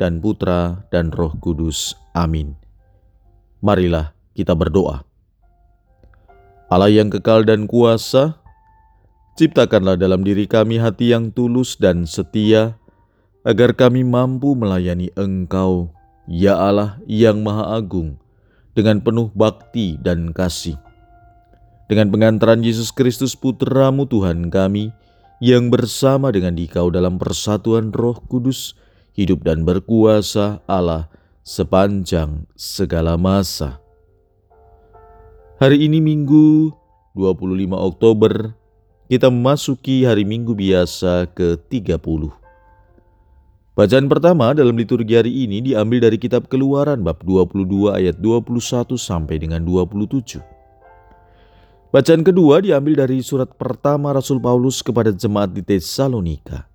dan Putra dan Roh Kudus. Amin. Marilah kita berdoa. Allah yang kekal dan kuasa, ciptakanlah dalam diri kami hati yang tulus dan setia, agar kami mampu melayani Engkau, ya Allah yang Maha Agung, dengan penuh bakti dan kasih. Dengan pengantaran Yesus Kristus Putramu Tuhan kami, yang bersama dengan Dikau dalam persatuan roh kudus, hidup dan berkuasa Allah sepanjang segala masa. Hari ini Minggu 25 Oktober, kita memasuki hari Minggu biasa ke-30. Bacaan pertama dalam liturgi hari ini diambil dari kitab Keluaran bab 22 ayat 21 sampai dengan 27. Bacaan kedua diambil dari surat pertama Rasul Paulus kepada jemaat di Tesalonika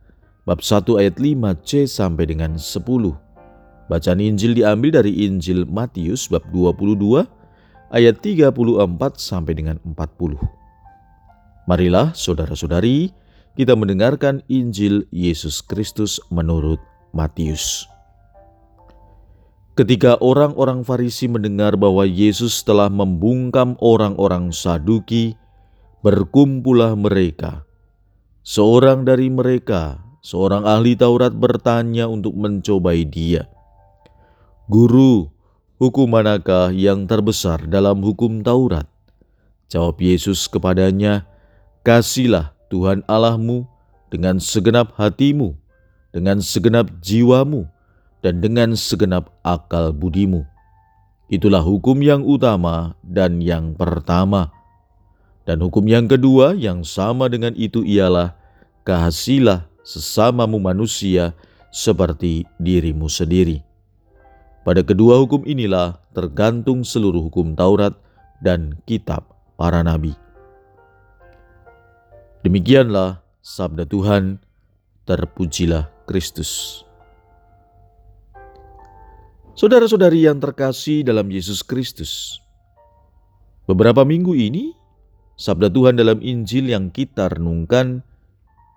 bab 1 ayat 5c sampai dengan 10. Bacaan Injil diambil dari Injil Matius bab 22 ayat 34 sampai dengan 40. Marilah saudara-saudari kita mendengarkan Injil Yesus Kristus menurut Matius. Ketika orang-orang Farisi mendengar bahwa Yesus telah membungkam orang-orang Saduki, berkumpullah mereka. Seorang dari mereka, Seorang ahli Taurat bertanya untuk mencobai dia. Guru, hukum manakah yang terbesar dalam hukum Taurat? Jawab Yesus kepadanya, Kasihlah Tuhan Allahmu dengan segenap hatimu, dengan segenap jiwamu, dan dengan segenap akal budimu. Itulah hukum yang utama dan yang pertama. Dan hukum yang kedua yang sama dengan itu ialah, Kasihilah sesamamu manusia seperti dirimu sendiri. Pada kedua hukum inilah tergantung seluruh hukum Taurat dan kitab para nabi. Demikianlah sabda Tuhan, terpujilah Kristus. Saudara-saudari yang terkasih dalam Yesus Kristus, beberapa minggu ini sabda Tuhan dalam Injil yang kita renungkan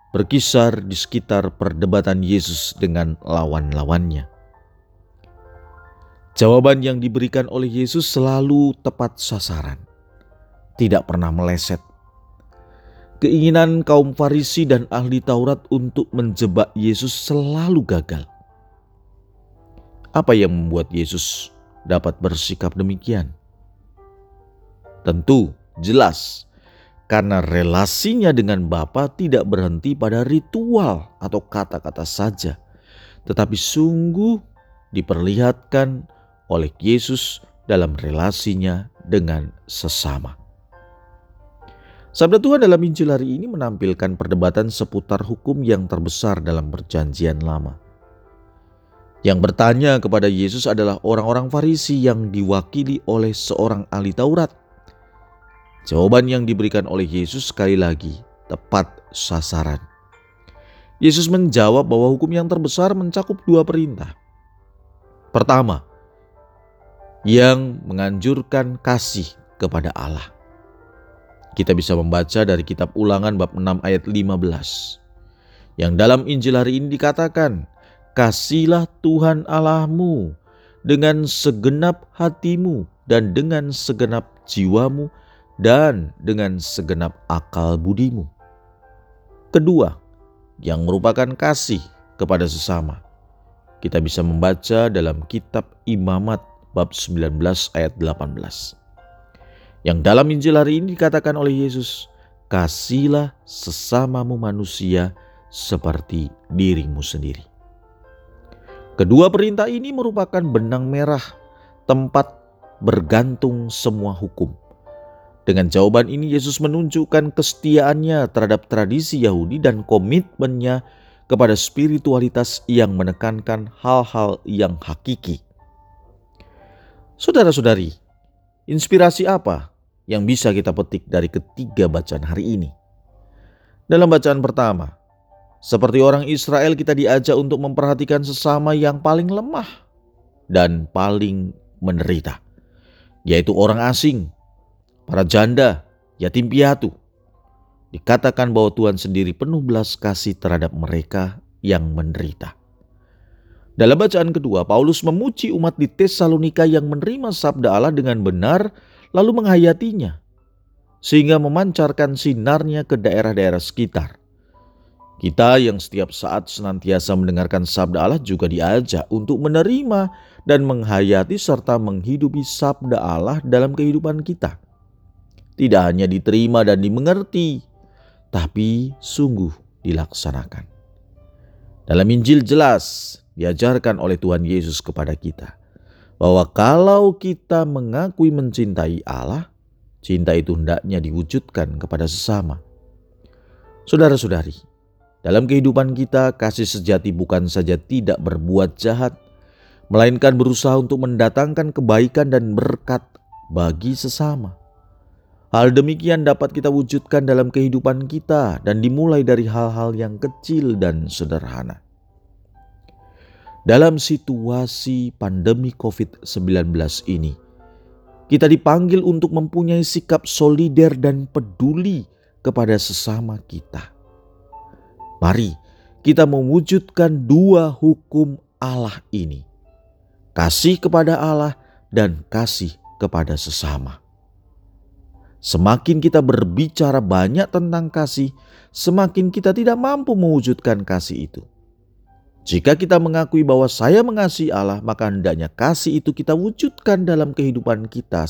berkisar di sekitar perdebatan Yesus dengan lawan-lawannya. Jawaban yang diberikan oleh Yesus selalu tepat sasaran, tidak pernah meleset. Keinginan kaum Farisi dan ahli Taurat untuk menjebak Yesus selalu gagal. Apa yang membuat Yesus dapat bersikap demikian? Tentu jelas karena relasinya dengan Bapa tidak berhenti pada ritual atau kata-kata saja, tetapi sungguh diperlihatkan oleh Yesus dalam relasinya dengan sesama. Sabda Tuhan dalam Injil hari ini menampilkan perdebatan seputar hukum yang terbesar dalam Perjanjian Lama. Yang bertanya kepada Yesus adalah orang-orang Farisi yang diwakili oleh seorang ahli Taurat Jawaban yang diberikan oleh Yesus sekali lagi tepat sasaran. Yesus menjawab bahwa hukum yang terbesar mencakup dua perintah. Pertama, yang menganjurkan kasih kepada Allah. Kita bisa membaca dari kitab ulangan bab 6 ayat 15. Yang dalam Injil hari ini dikatakan, Kasihlah Tuhan Allahmu dengan segenap hatimu dan dengan segenap jiwamu dan dengan segenap akal budimu. Kedua, yang merupakan kasih kepada sesama. Kita bisa membaca dalam kitab Imamat bab 19 ayat 18. Yang dalam Injil hari ini dikatakan oleh Yesus, kasihlah sesamamu manusia seperti dirimu sendiri. Kedua perintah ini merupakan benang merah tempat bergantung semua hukum dengan jawaban ini Yesus menunjukkan kesetiaannya terhadap tradisi Yahudi dan komitmennya kepada spiritualitas yang menekankan hal-hal yang hakiki. Saudara-saudari, inspirasi apa yang bisa kita petik dari ketiga bacaan hari ini? Dalam bacaan pertama, seperti orang Israel kita diajak untuk memperhatikan sesama yang paling lemah dan paling menderita, yaitu orang asing, para janda, yatim piatu. Dikatakan bahwa Tuhan sendiri penuh belas kasih terhadap mereka yang menderita. Dalam bacaan kedua, Paulus memuji umat di Tesalonika yang menerima sabda Allah dengan benar lalu menghayatinya, sehingga memancarkan sinarnya ke daerah-daerah sekitar. Kita yang setiap saat senantiasa mendengarkan sabda Allah juga diajak untuk menerima dan menghayati serta menghidupi sabda Allah dalam kehidupan kita tidak hanya diterima dan dimengerti, tapi sungguh dilaksanakan. Dalam Injil jelas diajarkan oleh Tuhan Yesus kepada kita bahwa kalau kita mengakui mencintai Allah, cinta itu hendaknya diwujudkan kepada sesama. Saudara-saudari, dalam kehidupan kita kasih sejati bukan saja tidak berbuat jahat, melainkan berusaha untuk mendatangkan kebaikan dan berkat bagi sesama. Hal demikian dapat kita wujudkan dalam kehidupan kita dan dimulai dari hal-hal yang kecil dan sederhana. Dalam situasi pandemi COVID-19 ini, kita dipanggil untuk mempunyai sikap solider dan peduli kepada sesama kita. Mari kita mewujudkan dua hukum Allah ini: kasih kepada Allah dan kasih kepada sesama. Semakin kita berbicara banyak tentang kasih, semakin kita tidak mampu mewujudkan kasih itu. Jika kita mengakui bahwa saya mengasihi Allah, maka hendaknya kasih itu kita wujudkan dalam kehidupan kita.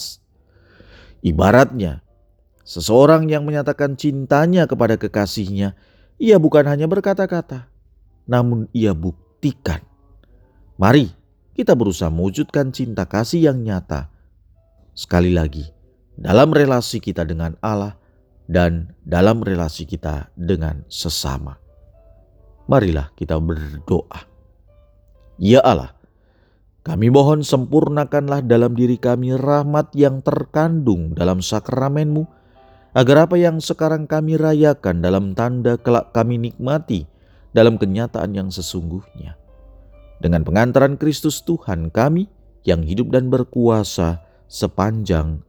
Ibaratnya, seseorang yang menyatakan cintanya kepada kekasihnya, ia bukan hanya berkata-kata, namun ia buktikan. Mari kita berusaha mewujudkan cinta kasih yang nyata. Sekali lagi, dalam relasi kita dengan Allah dan dalam relasi kita dengan sesama. Marilah kita berdoa. Ya Allah, kami mohon sempurnakanlah dalam diri kami rahmat yang terkandung dalam sakramenmu, agar apa yang sekarang kami rayakan dalam tanda kelak kami nikmati dalam kenyataan yang sesungguhnya. Dengan pengantaran Kristus Tuhan kami yang hidup dan berkuasa sepanjang